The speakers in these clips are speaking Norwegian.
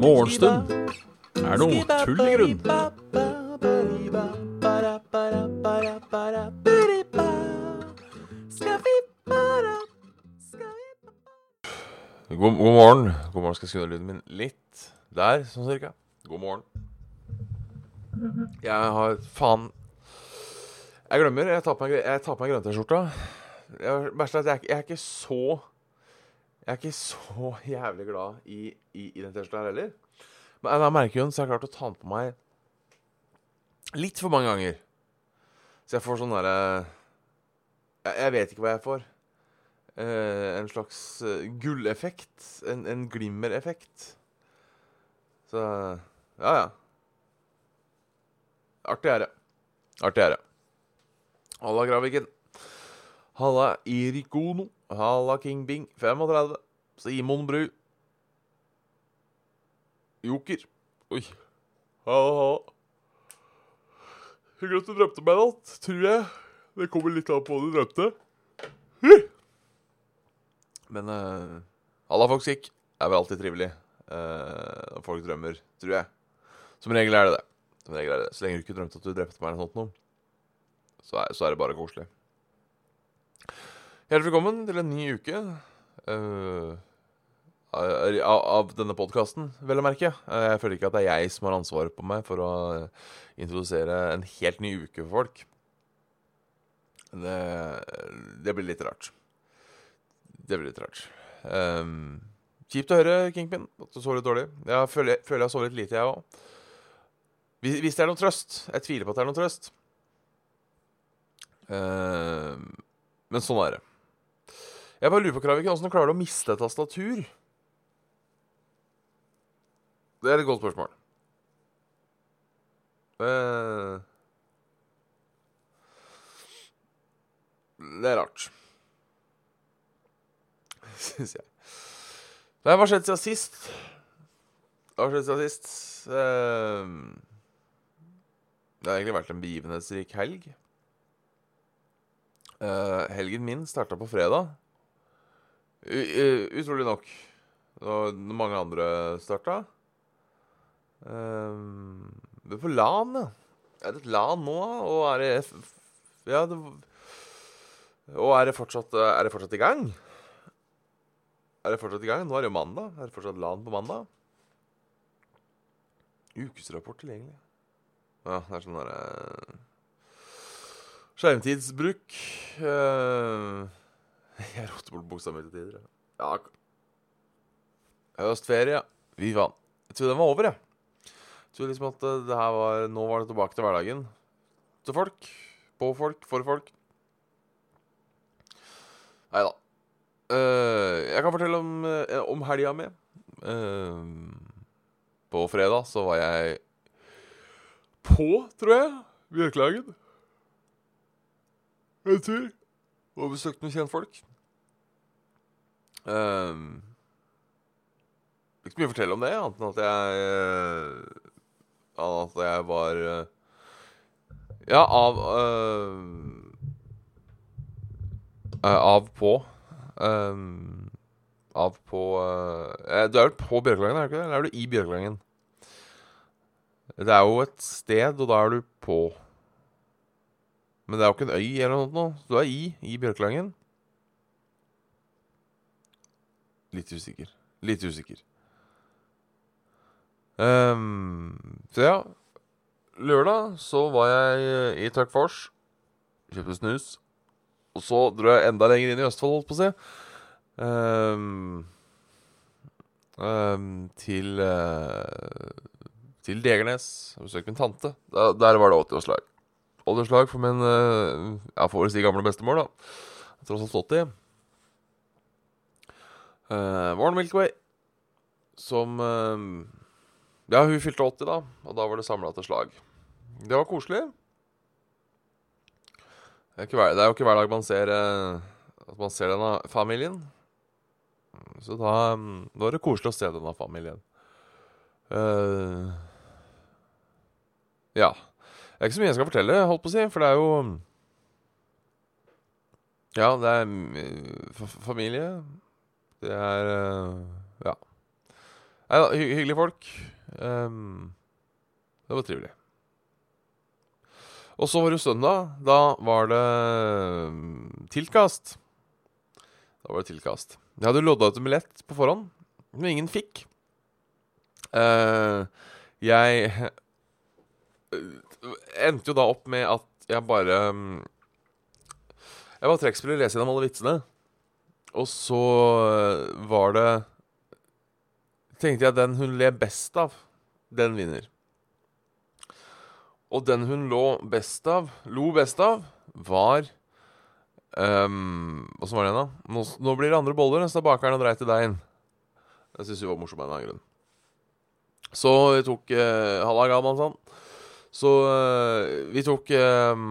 Morgenstund er noe tull i grunn. God, god morgen. God morgen. Skal jeg skru ned lyden min litt. Der, sånn cirka. God morgen. Jeg har Faen. Jeg glemmer. Jeg tar på meg, meg grønn-T-skjorta. Jeg- jeg, er jeg er ikke så Jeg er ikke så jævlig glad i, i, i den her heller. Men jo den, så har jeg klart å ta den på meg litt for mange ganger. Så jeg får sånn derre jeg, jeg vet ikke hva jeg får. Eh, en slags eh, gulleffekt. En, en glimmereffekt. Så ja, ja. Artig er det. Artig er det. Halla, Graviken. Halla, Irikono. Halla, King Bing. 35. Simon Bru. Joker. Oi. Halla, halla. Hyggelig at du drømte meg i natt, tror jeg. Det kommer litt an på hva du drømte. Men uh, halla, folk Det er vel alltid trivelig eh, når folk drømmer, tror jeg. Som regel er det det. Som regel er det. Så lenge du ikke drømte at du drepte meg eller noe sånt så er, så er det bare koselig. Hjertelig velkommen til en ny uke uh, av, denne podkasten, vel å merke. Uh, Jeg føler ikke at det er jeg som har ansvaret på meg for å eh, introdusere en helt ny uke for folk. Det, det blir litt rart. Det blir litt rart. Um, kjipt å høre, Kingpin, at du så litt dårlig. Jeg føler, føler jeg så litt lite, jeg òg. Hvis, det er noen trøst Jeg tviler på at det er noen trøst. Um, men sånn er det. Jeg bare lurer på, Kraviken, åssen klarer du å miste et tastatur? Det er et godt spørsmål. Eh, det er rart. Syns jeg. Hva har skjedd siden sist? Hva har skjedd siden sist? Eh, det har egentlig vært en begivenhetsrik helg. Eh, helgen min starta på fredag. U utrolig nok. Og mange andre starta. Er på LAN, ja. Er det et LAN nå, og er det Ja, det Og er det fortsatt Er det fortsatt i gang? Er det fortsatt i gang? Nå er det jo mandag. Er det fortsatt LAN på mandag? Ukesrapport tilgjengelig. Ja, det er sånn derre Skjermtidsbruk. eh, jeg roter bort buksa mi til tider. Ja. Høstferie. Fy faen. Jeg trodde den var over, jeg. Jeg trodde liksom at eh, det her var, nå var det tilbake til hverdagen. Til folk. På folk. For folk. Nei da. jeg kan fortelle om, eh, om helga mi. Eh, på fredag så var jeg på, tror jeg, Bjørklagen. En tur. Og besøkt noen kjentfolk. Um, ikke så mye å fortelle om det, annet enn at jeg eh, Annet at jeg var eh, Ja, av uh, Av på um, Av på uh, Du er vel på Bjørkelangen, er du ikke det? Eller er du i Bjørkelangen? Det er jo et sted, og da er du på. Men det er jo ikke en øy eller noe sånt du er i, i Bjørkelangen. Litt usikker. Litt usikker. Um, så ja. Lørdag så var jeg i Tøkkfors. Kjøpte snus. Og så dro jeg enda lenger inn i Østfold, holdt på å si. Um, um, til uh, Til Degernes. Besøkte min tante. Der, der var det 80-årslag. 80-årslag for min eh, Ja, får vel si gamle bestemor, da. Tross alt 80. Uh, Warren Milkway, som uh, Ja, hun fylte 80, da, og da var det samla til slag. Det var koselig. Det er, hver, det er jo ikke hver dag man ser uh, At man ser denne familien. Så da, um, var det koselig å se denne familien. Uh, ja. Det er ikke så mye jeg skal fortelle, holdt på å si, for det er jo Ja, det er mm, familie. Det er uh, Ja. Nei da, hy hyggelige folk. Um, det var trivelig. Og så var det søndag. Da var det um, tilkast. Da var det tilkast. Jeg hadde lodda ut en billett på forhånd, men ingen fikk. Uh, jeg endte jo da opp med at jeg bare um, Jeg var trekkspiller, leste gjennom alle vitsene. Og så var det Tenkte jeg den hun ler best av, den vinner. Og den hun lå best av, lo best av, var um, Åssen var det igjen, da? Nå, nå, blir det andre boller, så bakeren og dreit i deigen. Det syns vi var morsomt av en annen grunn. Så vi tok uh, Halla, Galman, sånn. Så uh, vi tok uh,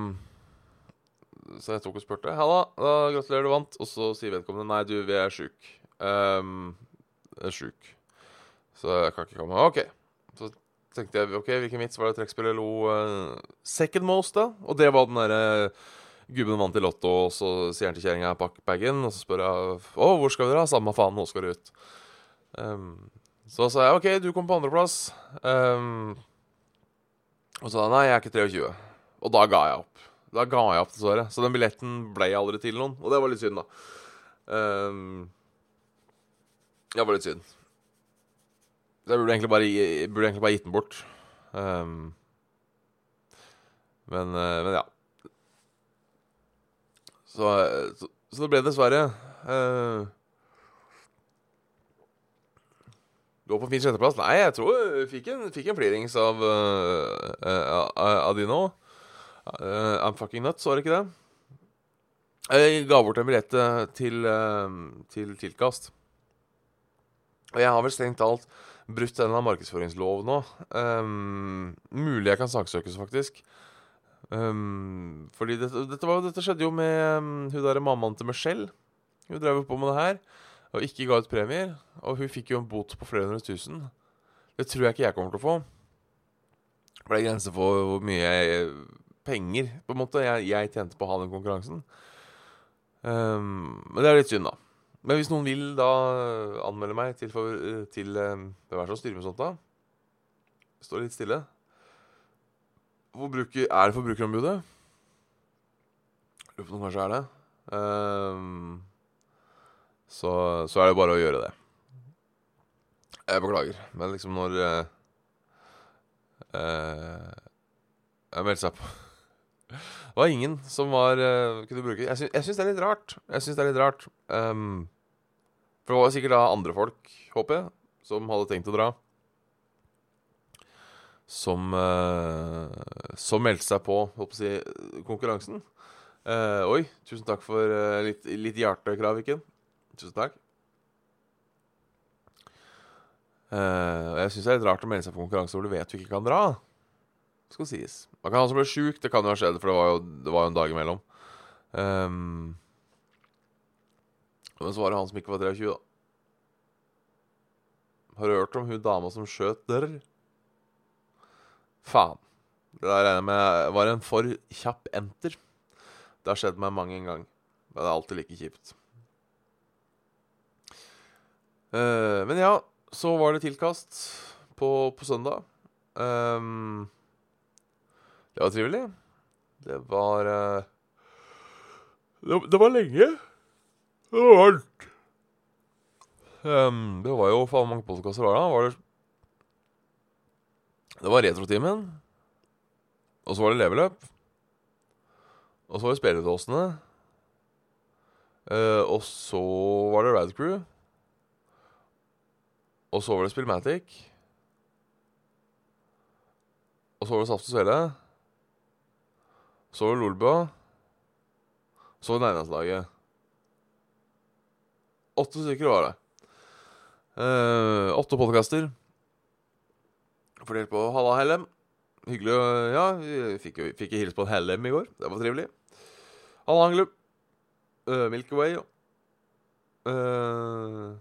Så jeg tok og spurte. 'Halla, da gratulerer, du vant.' Og så sier vedkommende 'Nei, du, vi er sjuk'. Um, sjuk. Så jeg kan ikke komme. OK Så tenkte jeg ok, hvilken vits var det trekkspillet lo uh, second most, da? Og det var den derre uh, Gubben vant i Lotto, og så sier han til kjerringa 'pakk bagen', og så spør jeg 'Å, hvor skal vi dra?' 'Samme faen, nå skal du ut'. Um, så sa jeg 'OK, du kom på andreplass'. Um, og så sa 'Nei, jeg er ikke 23'. Og da ga jeg opp. Da ga jeg opp, dessverre. Så den billetten ble aldri til noen. Og det var litt synd, da. Um, det var litt synd. Jeg burde egentlig bare, burde egentlig bare gitt den bort. Um, men, uh, men, ja. Så, så, så, det ble dessverre uh, Du på på fin sjetteplass? Nei, jeg tror jeg fikk en, fikk en flirings av, uh, av de nå. I'm fucking nuts, var det ikke det? Jeg ga bort en billett til, til tilkast. Og jeg har vel strengt talt brutt en eller annen markedsføringslov nå. Um, mulig jeg kan saksøkes, faktisk. Um, fordi dette, dette, var, dette, skjedde jo med um, hun derre mammaen til Michelle. Hun drev jo på med det her og ikke ga ut premier. Og hun fikk jo en bot på flere hundre tusen. Det tror jeg ikke jeg kommer til å få. For det er grenser for hvor mye jeg, penger på en måte jeg, jeg, tjente på å ha den konkurransen. Um, men det er litt synd, da. Men hvis noen vil da anmelde meg til, for, til Hvem er som styrer med sånt, da? Står litt stille. Bruker, er det Forbrukerombudet? Lurer på om kanskje er det. Um, så, så, er det bare å gjøre det. Jeg beklager, men liksom når eh, eh, Jeg meldte seg på det var ingen som var eh, kunne bruke Jeg, syns, syns det er litt rart. Jeg synes det er litt rart um, For det var sikkert da andre folk, håper jeg, som hadde tenkt å dra. Som uh, Som meldte seg på, håper jeg, konkurransen. Uh, oi, tusen takk for litt, litt hjertekrav, Viken. Tusen takk. jeg syns det er litt rart å melde seg på konkurranse hvor du vet du ikke kan dra skal sies. Man kan ha som ble sjuk. Det kan jo ha skjedd, for det var jo, det var jo en dag imellom. Um, men så var det han som ikke var 23, da. Har du hørt om hun dama som skjøt dør? Faen. Det der regner jeg med var en for kjapp enter. Det har skjedd meg mange en gang. Men det er alltid like kjipt. Uh, men ja, så var det tilkast på, på søndag. Um, det var trivelig. Det var uh, det, det, var lenge. Det var varmt. Um, det var jo faen mange podkaster var. Var det Det var Retrotimen. Og så var det leveløp. Og så var det Spilledåsene. Uh, og så var det Radcrew. Og så var det Spillmatic. Og så var det Saft og Svele. Så var det Lolbua. Så var det Nærlandslaget. Åtte stykker var det. Eh, åtte podkaster. Fordelt på Halla Hellem. Hyggelig å Ja, vi fikk jo fikk hilse på en Hellem i går. Det var trivelig. Halla Anglup. Uh, Milky Way. Uh,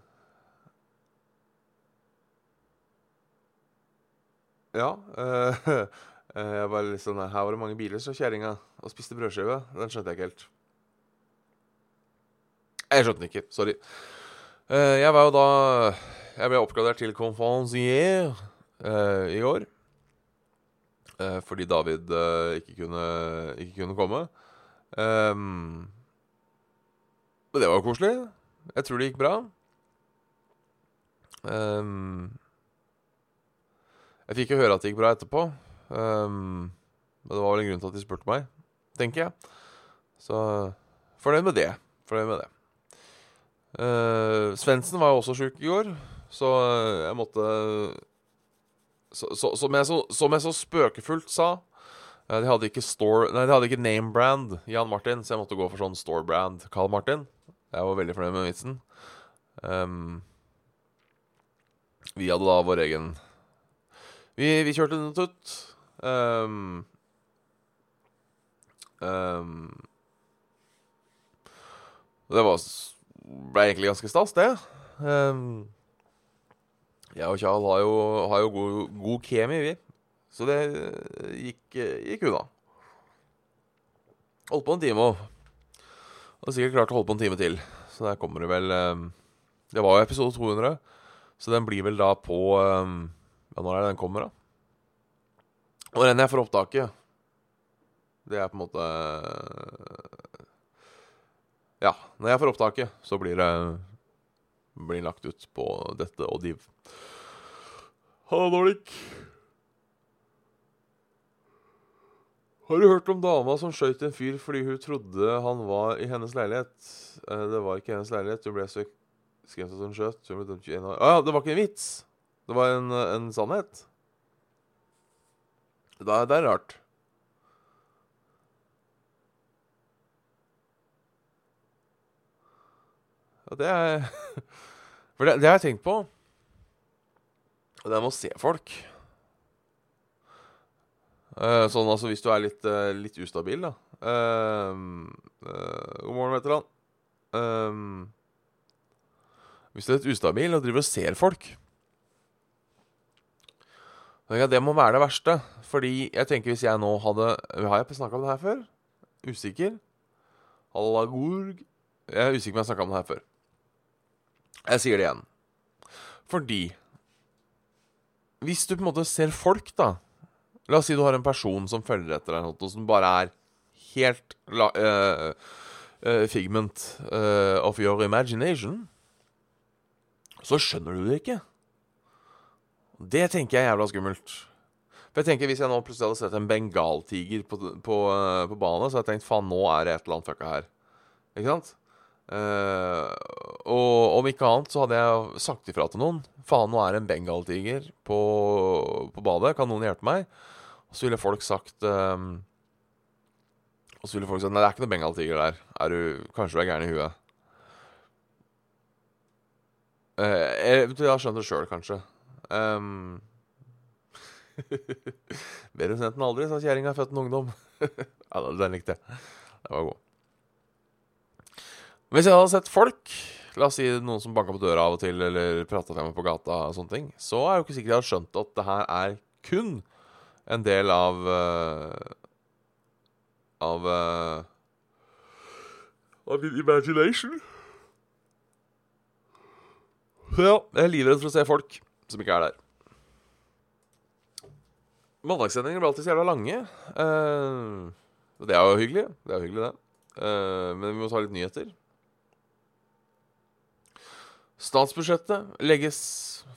ja. Uh, jeg var litt sånn Her var det mange biler, så kjerringa, og spiste brødskive. Den skjønte jeg ikke helt. Jeg skjønte den ikke. Sorry. Eh, jeg var jo da Jeg ble oppgradert til conferencier i. Eh, fordi David ikke, kunne, ikke kunne komme. Um, men det var jo koselig. Jeg tror det gikk bra. Um, jeg fikk jo høre at det gikk bra etterpå. Um, men det var vel en grunn til at de spurte meg, tenker jeg. Så fornøyd med det. Fornøyd med det. Uh, Svendsen var jo også sjuk i går, så jeg måtte så, så, som, jeg så, som, jeg så, spøkefullt sa uh, De hadde ikke store Nei, de hadde ikke name brand Jan Martin, så jeg måtte gå for sånn store brand Carl Martin. Jeg var veldig fornøyd med vitsen. Um, vi hadde da vår egen Vi, vi kjørte den ut. Um, um, det var ble egentlig ganske stas, det. Um, jeg og Kjal har jo, har jo god, god, kemi, vi. Så det gikk, gikk unna. Holdt på en time òg. Hadde sikkert klart å holde på en time til. Så der kommer det vel um, Det var jo episode 200, så den blir vel da på um, Ja, når er det den kommer, da? Når den jeg får opptaket. Det er på en måte ja, når jeg får opptaket, så blir det blir lagt ut på dette og div. Ha det, Nordic. Har du hørt om dama som skøyt en fyr fordi hun trodde han var i hennes leilighet? Eh, det var ikke hennes leilighet. Hun ble så skremt at hun skjøt. Hun ble dømt 21 år. Ah, det var ikke en vits. Det var en, en sannhet. Det er, det er rart. Ja, det er For det, det, har jeg tenkt på. Det er med å se folk. Uh, sånn altså hvis du er litt, uh, litt ustabil, da. Uh, God morgen, veteran. hvis du er litt ustabil og driver og ser folk Det må være det verste. Fordi jeg tenker hvis jeg nå hadde Har jeg snakka om det her før? Usikker. Hallagorg Jeg er usikker på om jeg har snakka om det her før. Jeg sier det igjen. Fordi Hvis du på en måte ser folk, da La oss si du har en person som følger etter deg, og som bare er helt uh, uh, figment uh, of your imagination, så skjønner du det ikke. Det tenker jeg er jævla skummelt. For jeg tenker Hvis jeg nå plutselig hadde sett en bengaltiger på, på, på banen, så hadde jeg tenkt faen, nå er det et eller annet fucka her. Ikke sant? Uh, og om ikke annet så hadde jeg sagt ifra til noen. Faen, nå er det en bengaltiger på, på badet. Kan noen hjelpe meg? Og så ville folk sagt um, Og så ville folk sagt Nei, det er ikke noen bengaltiger der. Er du, kanskje du er gæren i huet. Uh, jeg, jeg har skjønt det sjøl, kanskje. Um, Bedre sent enn aldri, sa kjerringa født en ungdom. ja, den likte jeg. Den var god. Hvis jeg hadde sett folk, la oss si noen som banka på døra av og til, eller prata til meg på gata, og sånne ting, så er jeg jo ikke sikkert jeg hadde skjønt at det her er kun en del av uh, Av uh, Av min imagination. Ja, jeg er livredd for å se folk som ikke er der. Mandagssendinger blir alltid så jævla lange. Uh, det er jo hyggelig. Det er jo hyggelig, det. Uh, men vi må ta litt nyheter. Statsbudsjettet legges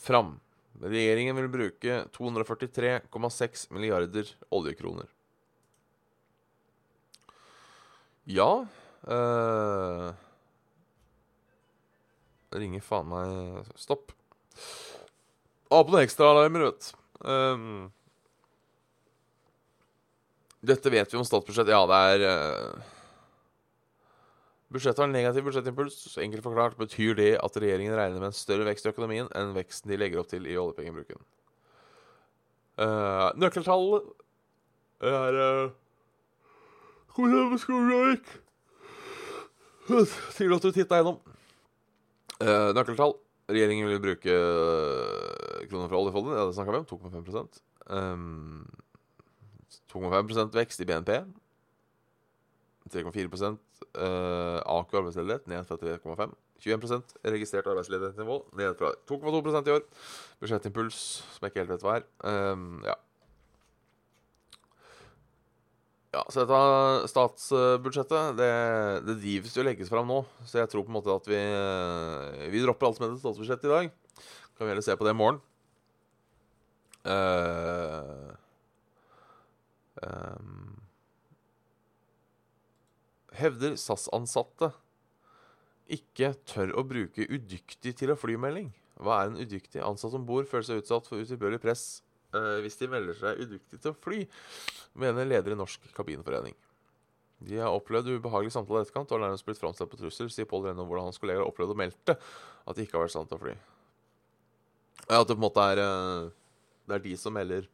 fram. Regjeringen vil bruke 243,6 milliarder oljekroner. Ja øh, ringer faen meg Stopp. Ha på noen ekstraalarmer, vet. Um, dette vet vi om statsbudsjett. Ja, det er uh, Budsjettet har negativ budsjettimpuls. Enkelt forklart betyr det at regjeringen regner med en større vekst i økonomien enn veksten de legger opp til i oljepengebruken. Uh, nøkkeltallet er uh, Hyggelig at du titta gjennom. Uh, nøkkeltall. Regjeringen vil bruke kroner fra oljefondet. Ja, det snakka vi om. 2,5 um, 2,5% vekst i BNP. 3,4 uh, AKU arbeidsledighet ned fra 3,5 21% registrert arbeidsledighetsnivå ned fra 2,2% i år. Budsjettimpuls, som jeg ikke helt vet hva er. Um, ja. Ja, så dette statsbudsjettet, det, det drives jo legges fram nå. Så jeg tror på en måte at vi, vi dropper alt som heter statsbudsjett i dag. Kan vi heller se på det i morgen. Uh, hevder SAS-ansatte ikke tør å bruke 'udyktig til å flymelding'. Hva er en udyktig? Ansatt om bord føler seg utsatt for utilbørlig press uh, hvis de melder seg udyktig til å fly, mener leder i Norsk kabinforening. De har opplevd ubehagelige samtaler i etterkant og har nærmest blitt framstilt på trussel, sier Pål om hvordan hans kolleger har opplevd og meldte at de ikke har vært til å fly. At det på en måte er uh, Det er de som melder.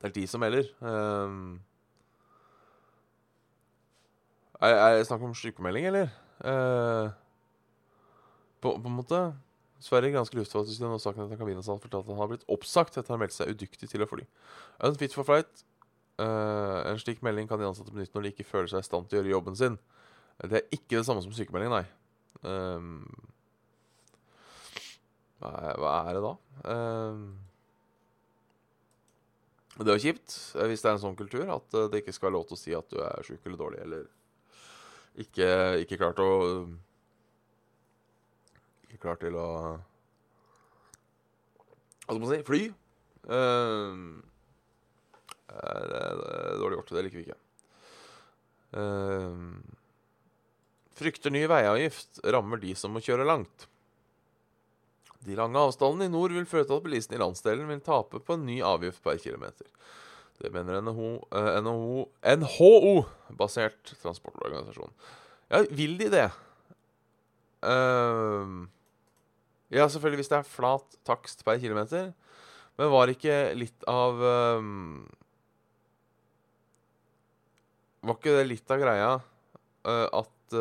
Det er de som melder. Um, er, det snakk om sykemelding, eller? Uh, på, på, en måte Sverre gransker luftfartstilsynet og saken etter kabinansatt fortalte at han har blitt oppsagt etter å ha meldt seg udyktig til å fly. Unfit for flight. Uh, en slik melding kan de ansatte benytte når de ikke føler seg i stand til å gjøre jobben sin. Det er ikke det samme som sykemelding, nei. Um, hva, er, det da? Um, det er jo kjipt hvis det er en sånn kultur at det ikke skal være lov til å si at du er sjuk eller dårlig eller ikke, ikke klart å Ikke klar til å Hva skal man si fly. Uh, det er dårlig gjort. Det liker vi ikke. Uh, frykter ny veiavgift rammer de som må kjøre langt. De lange avstandene i nord vil føre til at bilistene i landsdelen vil tape på en ny avgift per kilometer. Det mener NHO, uh, NHO, NHO-basert transportorganisasjon. Ja, vil de det? Uh, ja, selvfølgelig hvis det er flat takst per kilometer. Men var ikke litt av uh, Var ikke det litt av greia uh, at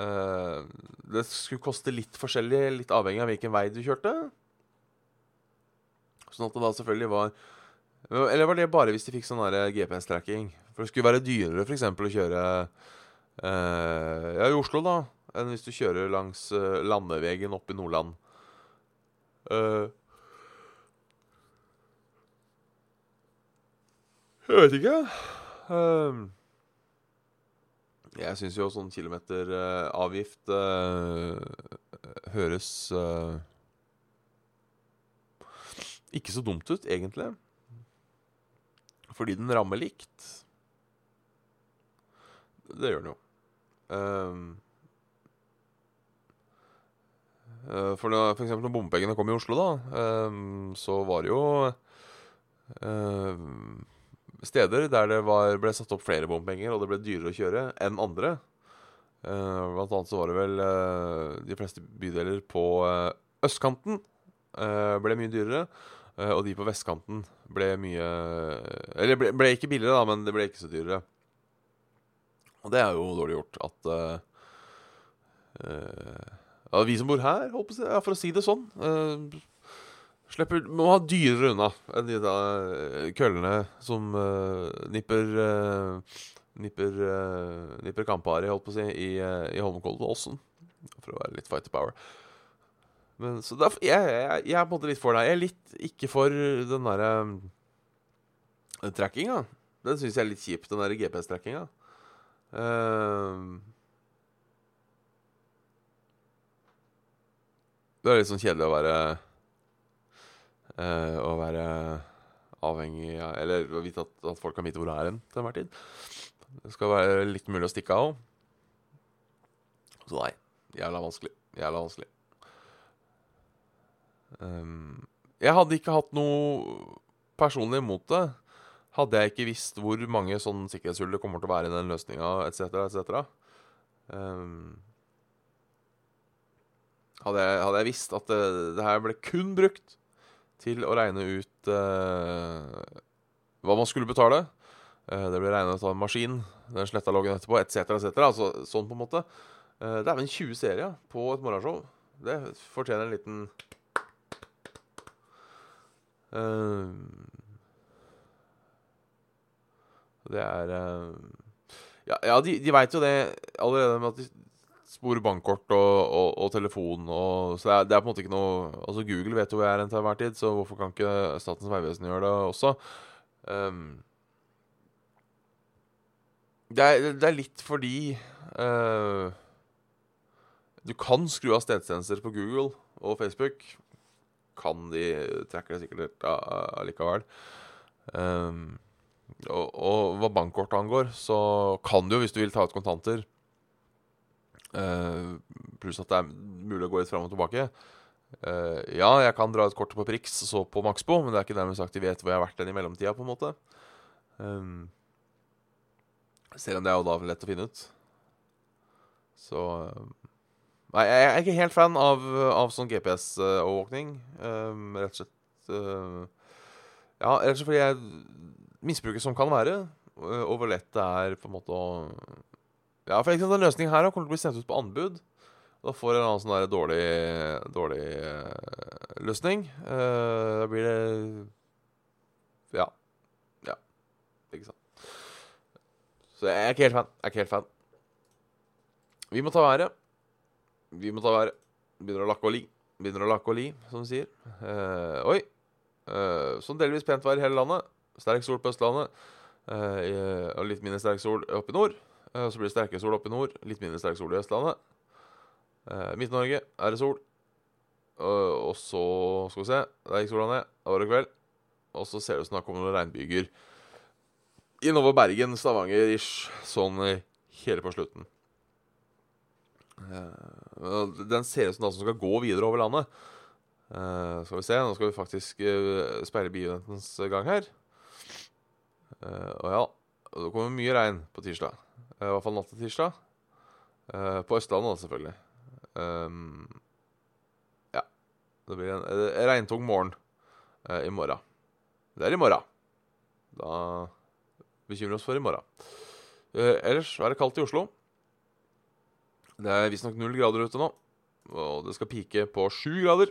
uh, det skulle koste litt forskjellig, litt avhengig av hvilken vei du kjørte? Sånn at det da selvfølgelig var Eller var det bare hvis de fikk sånn GPS-tracking? For det skulle være dyrere f.eks. å kjøre uh, ja, i Oslo, da, enn hvis du kjører langs uh, landevegen opp i Nordland. Uh, jeg vet ikke. Uh, jeg syns jo sånn kilometeravgift uh, høres ikke så dumt ut, egentlig. Fordi den rammer likt. Det gjør den jo. For, for eksempel når bompengene kom i Oslo, da, så var det jo steder der det var, ble satt opp flere bompenger, og det ble dyrere å kjøre enn andre. Uh, blant annet så var det vel de fleste bydeler på østkanten ble mye dyrere. Uh, og de på vestkanten ble mye Eller ble, ble, ikke billigere, da, men det ble ikke så dyrere. Og det er jo dårlig gjort at uh, uh, Vi som bor her, håper jeg, for å si det sånn slipper, Må ha dyrere unna enn de da køllene som nipper Nipper, nipper Kampari, holdt på å si, i, i Holmenkollen For å være litt fighter power. Men, så derfor, jeg, jeg, jeg, er på en måte litt for deg. Jeg er litt ikke for den derre um, trackinga. Den syns jeg er litt kjip, den derre GPS-trackinga. Uh, det er litt sånn kjedelig å være uh, Å være avhengig av Eller å vite at, at folk kan vite hvor du er hen til enhver tid. Det skal være litt mulig å stikke av. Så nei. Jævla vanskelig. Jævla vanskelig. Um, jeg hadde ikke hatt noe personlig imot det. Hadde jeg ikke visst hvor mange sånne sikkerhetshull det kommer til å være i den løsninga, etc., etc. Um, hadde, hadde jeg visst at det, det, her ble kun brukt til å regne ut uh, hva man skulle betale uh, Det ble regnet av en maskin, den sletta loggen etterpå, etc., etc. Altså, sånn på en måte. Uh, det er vel en 20 serier på et morgenshow. Det fortjener en liten Uh, Det er eh, Ja, ja de, de veit jo det allerede med at de sporer bankkort og, og, og telefon og Så det er, det er, på en måte ikke noe Altså, Google vet jo hvor jeg er til enhver tid, så hvorfor kan ikke Statens vegvesen gjøre det også? Um, det, er, det er litt fordi uh, Du kan skru av stedstjenester på Google og Facebook. Kan de trekke det sikkert allikevel. Um, og, og, hva bankkortet angår, så kan du jo, hvis du vil ta ut kontanter uh, Pluss at det er mulig å gå litt fram og tilbake. Uh, ja, jeg kan dra ut kortet på Prix og så på Maxbo, men det er ikke dermed sagt de vet hvor jeg har vært den i mellomtida, på en måte. Um, selv om det er jo da lett å finne ut. Så uh, Nei, jeg er ikke helt fan av, av sånn GPS-overvåkning. Um, rett og slett Ja, rett og slett fordi jeg misbruket som kan være, og hvor lett det er på en måte å Ja, for eksempel, den løsningen her kommer til å bli sendt ut på anbud. Da får en annen sånn der dårlig, dårlig uh, løsning. Uh, da blir det Ja. Ja. Ikke sant. Så jeg er ikke helt fan. Jeg er ikke helt fan. Vi må ta været. Vi må ta været. Begynner å lakke og li. Begynner å lakke og li, som de sier. Uh, oi. sånn delvis pent vær i hele landet. Sterk sol på Østlandet. Uh, og litt mindre sterk sol oppe i nord. Uh, så blir det sterkere sol oppe i nord, litt mindre sterk sol i Østlandet. Uh, Midt-Norge er det sol. og så skal vi se Der gikk sola ned. Da var det kveld. Og så ser det ut som det kommer noen regnbyger innover Bergen, Stavanger-ish, sånn hele på slutten. den ser ut som den som skal gå videre over landet. skal vi se, Nå skal vi faktisk speile begivenhetens gang her. Og ja, det kommer mye regn på tirsdag. Uh, I hvert fall natt til tirsdag. Uh, på Østlandet, da, selvfølgelig. Um, ja. Det blir en, en regntung morgen i morgen. Det er i morgen. Da bekymrer vi oss for i morgen. ellers er det kaldt i Oslo. Det er visstnok null grader ute nå. Og det skal pike på sju grader.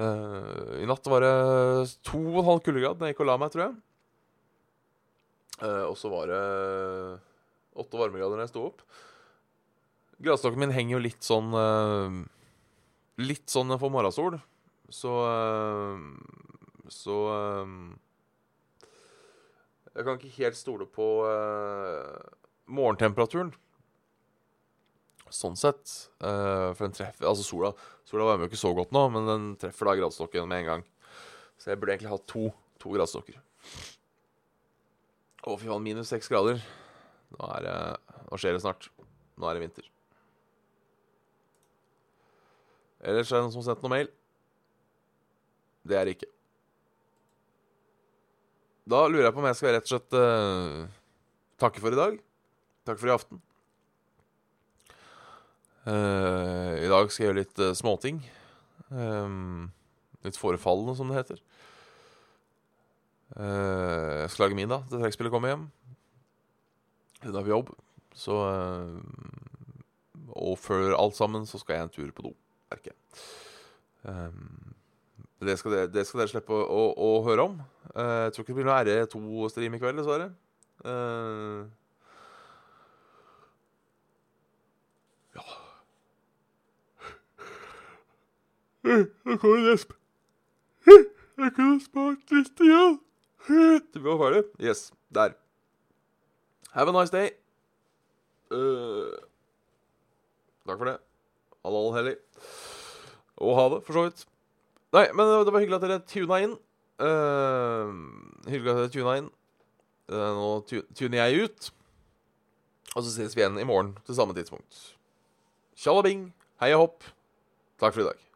I natt var det to og en halv kuldegrad da jeg gikk og la meg, tror jeg. Uh, og så var det åtte varmegrader når jeg sto opp. Gradstokken min henger jo litt sånn uh, Litt sånn for morgensol. Så uh, Så Jeg kan ikke helt stole på morgentemperaturen. Sånn sett. for den treffer Altså, sola Sola varmer jo ikke så godt nå, men den treffer da gradstokken med en gang. Så jeg burde egentlig hatt to, to gradstokker. Å, fy faen. Minus seks grader. Nå, er nå skjer det snart. Nå er det vinter. Ellers er det noen som har sendt noe mail. Det er det ikke. Da lurer jeg på om jeg skal rett og slett uh, takke for i dag. Takke for i aften. Uh, I dag skal jeg gjøre litt uh, småting. Um, litt forefallende, som det heter. Jeg skal lage middag til trekkspillet kommer hjem. Hun er på jobb, så uh, Og før alt sammen så skal jeg en tur på do, merker jeg. Um, det, skal dere, det skal dere slippe å, å, å høre om. Uh, jeg tror ikke det blir noe RE2-stream i kveld, dessverre. Uh, ja det kommer gjesp. Jeg kunne spart litt igjen. Du var ferdig? Yes. Der. Have a nice day. Uh, takk for det. Halal hellig. Og ha det, for så vidt. Nei, men det var hyggelig at dere tuna inn. Uh, hyggelig at dere tuna inn. Uh, nå tuner jeg ut. Og så ses vi igjen i morgen til samme tidspunkt. Tjallabing. Hei og hopp. Takk for i dag.